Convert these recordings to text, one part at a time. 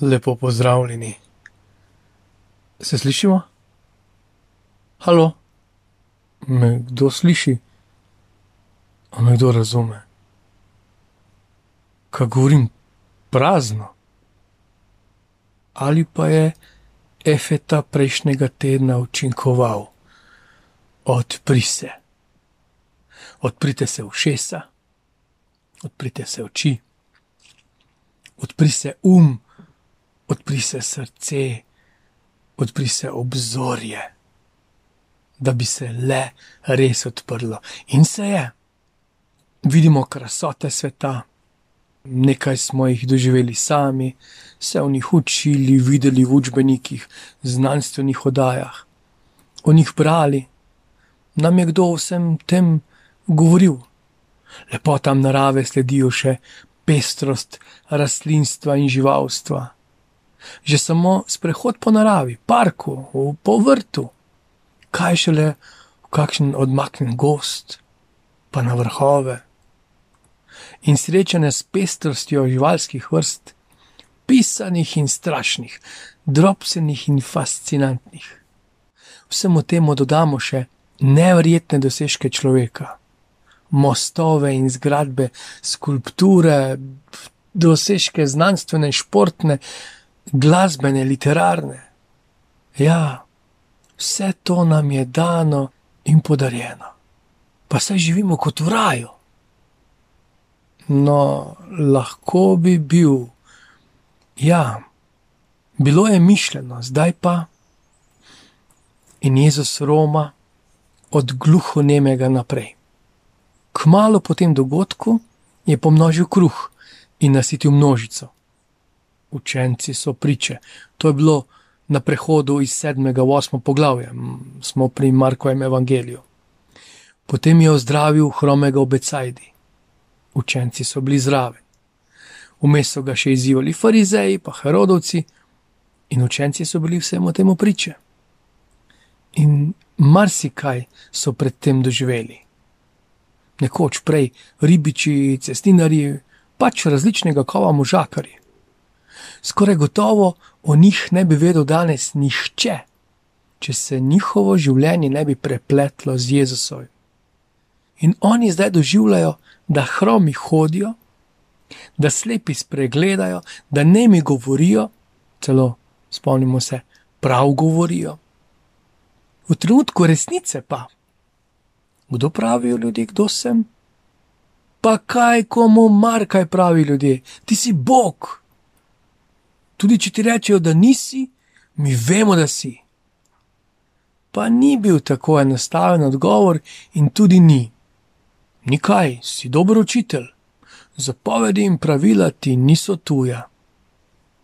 Lepo pozdravljeni. Se slišimo? Halo? Me kdo sliši? A me kdo razume? Kaj govorim prazno? Ali pa je efeta prejšnjega tedna učinkoval? Odpri se. Odprite se ušesa, odprite se oči, odpri se um, odpri se srce, odpri se obzorje, da bi se le res odprlo. In se je. Vidimo krasote sveta, nekaj smo jih doživeli sami, se o njih učili, videli v učbenikih, znanstvenih oddajah, o njih brali. Nam je kdo vsem tem govoril. Lepotam narave sledijo še pestrost rastlinstva in živalstva. Že samo sprehod po naravi, parku, po vrtu, kaj šele v kakšen odmaknjen gost, pa na vrhove. In srečanje s pestrostjo živalskih vrst, pisanih in strašnih, drobcenih in fascinantnih. Vsemu temu dodamo še neverjetne dosežke človeka, mostove in zgradbe, skulpture, dosežke znanstvene, športne, glasbene, literarne. Ja, vse to nam je dano in podarjeno, pa saj živimo kot v raju. No, lahko bi bil, ja, bilo je mišljeno, zdaj pa. In Jezus Roma od gluhonemega naprej. Kmalu po tem dogodku je pomnožil kruh in nasitil množico učenci so priče. To je bilo na prehodu iz 7. v 8. poglavje, smo pri Markovem evangeliju. Potem je ozdravil hromega obecajdi. Učenci so bili zraven. Vmes so ga še izzivali farizeji, pa herodovci, in učenci so bili vsemu temu priče. In marsikaj so predtem doživeli. Nekoč prej ribiči, cestinari, pač različnega kova možakari skoraj gotovo o njih ne bi vedel danes nihče, če se njihovo življenje ne bi prepletlo z Jezusovim. In oni zdaj doživljajo, da hromi hodijo, da slepi spregledajo, da ne mi govorijo, celo spomnimo se, prav govorijo. V trenutku resnice pa, kdo pravijo ljudje, kdo sem? Pa kaj komu mar, kaj pravi ljudje, ti si Bog. Tudi če ti rečejo, da nisi, mi vemo, da si. Pa ni bil tako enostaven odgovor, in tudi ni. Nikaj, si dober učitelj, zapovedi in pravila ti niso tuja,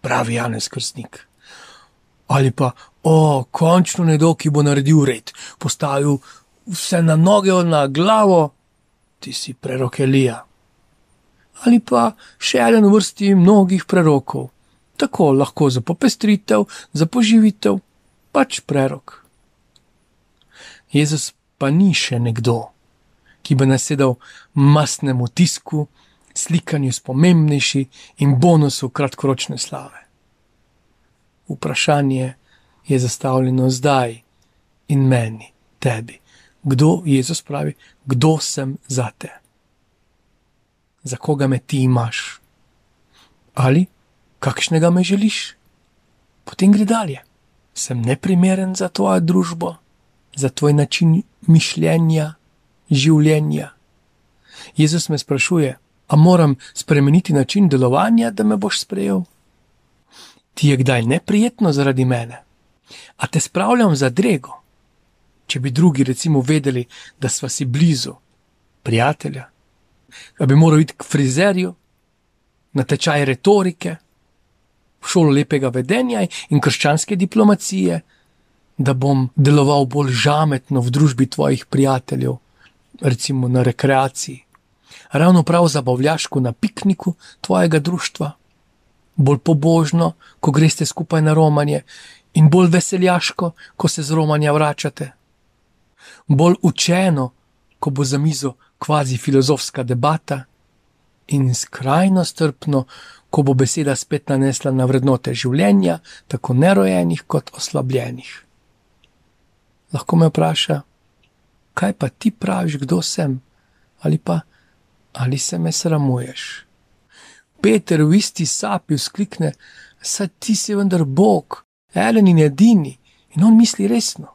pravi Janez Krstnik. Ali pa, o, končno nekdo, ki bo naredil red, postavil vse na noge, na glavo, ti si prerok Elija. Ali pa še v vrsti mnogih prerokov tako lahko za popestritev, za poživitev, pač prerok. Jezus pa ni še nekdo, ki bi nasedal masnemu tisku, slikanju spomembnejši in bonusu kratkoročne slave. Vprašanje je zastavljeno zdaj in meni, tebi. Kdo Jezus pravi, kdo sem za te? Za koga me ti imaš? Ali kakšnega me želiš, potem gre dalje. Sem neprimeren za tvojo družbo, za tvoj način mišljenja, življenja. Jezus me sprašuje, a moram spremeniti način delovanja, da me boš sprejel? Ti je kdaj neprijetno zaradi mene? A te spravljam za drego? Če bi drugi recimo vedeli, da sva si blizu, prijatelja, da bi moral iti k frizerju, na tečaj retorike, šolo lepega vedenja in krščanske diplomacije, da bom deloval bolj žametno v družbi tvojih prijateljev, recimo na rekreaciji, ravno prav zabavljaško na pikniku tvojega društva, bolj pobožno, ko greste skupaj na romanje, in bolj veseljaško, ko se z romanja vračate, bolj učeno, ko bo za mizo kvazi filozofska debata, in skrajno strpno, ko bo beseda spet nanesla na vrednote življenja, tako nerojenih kot oslabljenih. Lahko me vpraša, kaj pa ti praviš, kdo sem, ali pa ali se me sramuješ. Peter v isti sapi vzklikne, saj ti si vendar Bog, eden in edini, in on misli resno.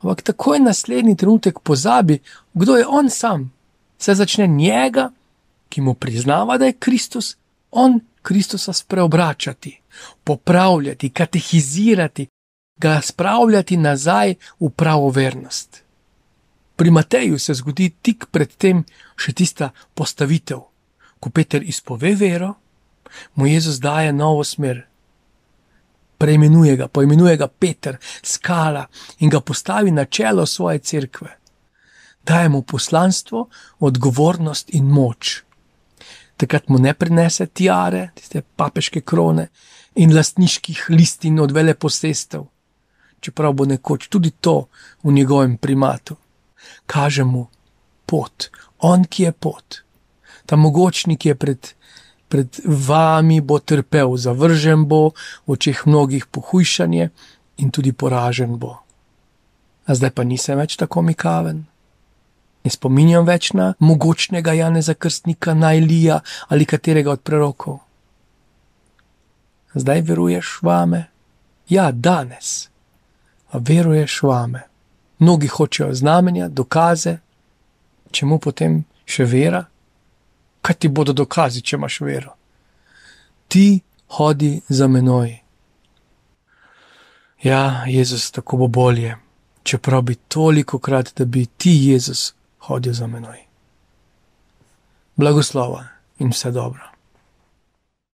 Ampak takoj naslednji trenutek pozabi, kdo je on sam. Se začne njega, ki mu priznava, da je Kristus, on Kristusa spreobračati, popravljati, katehizirati, ga spravljati nazaj v pravo vernost. Pri Mateju se zgodi tik pred tem še tista postavitev, ko Peter izpove vero, mu Jezus daje novo smer. Preimenuje ga, poimenuje ga Peter, skala in ga postavi na čelo svoje cerkve. Daje mu poslanstvo, odgovornost in moč. Takrat mu ne prinese tiare, tiste papeške krone in lastniških listin od vele posestev, čeprav bo nekoč tudi to v njegovem primatu. Kaže mu pot, on ki je pot, ta mogočnik je pred pred vami bo trpel, zavržen bo, v očeh mnogih pohujšanje in tudi poražen bo. A zdaj pa nisem več tako mikaven. Ne spominjam več na mogočnega Janeza Krstnika, na Elija ali katerega od prerokov. Zdaj veruješ vame? Ja, danes. A veruješ vame? Mnogi hočejo znamenja, dokaze, čemu potem še vera? kaj ti bodo dokazi, če imaš vero. Ti hodi za menoj. Ja, Jezus, tako bo bolje, čeprav bi toliko krat, da bi ti, Jezus, hodil za menoj. Blagoslova in vse dobro.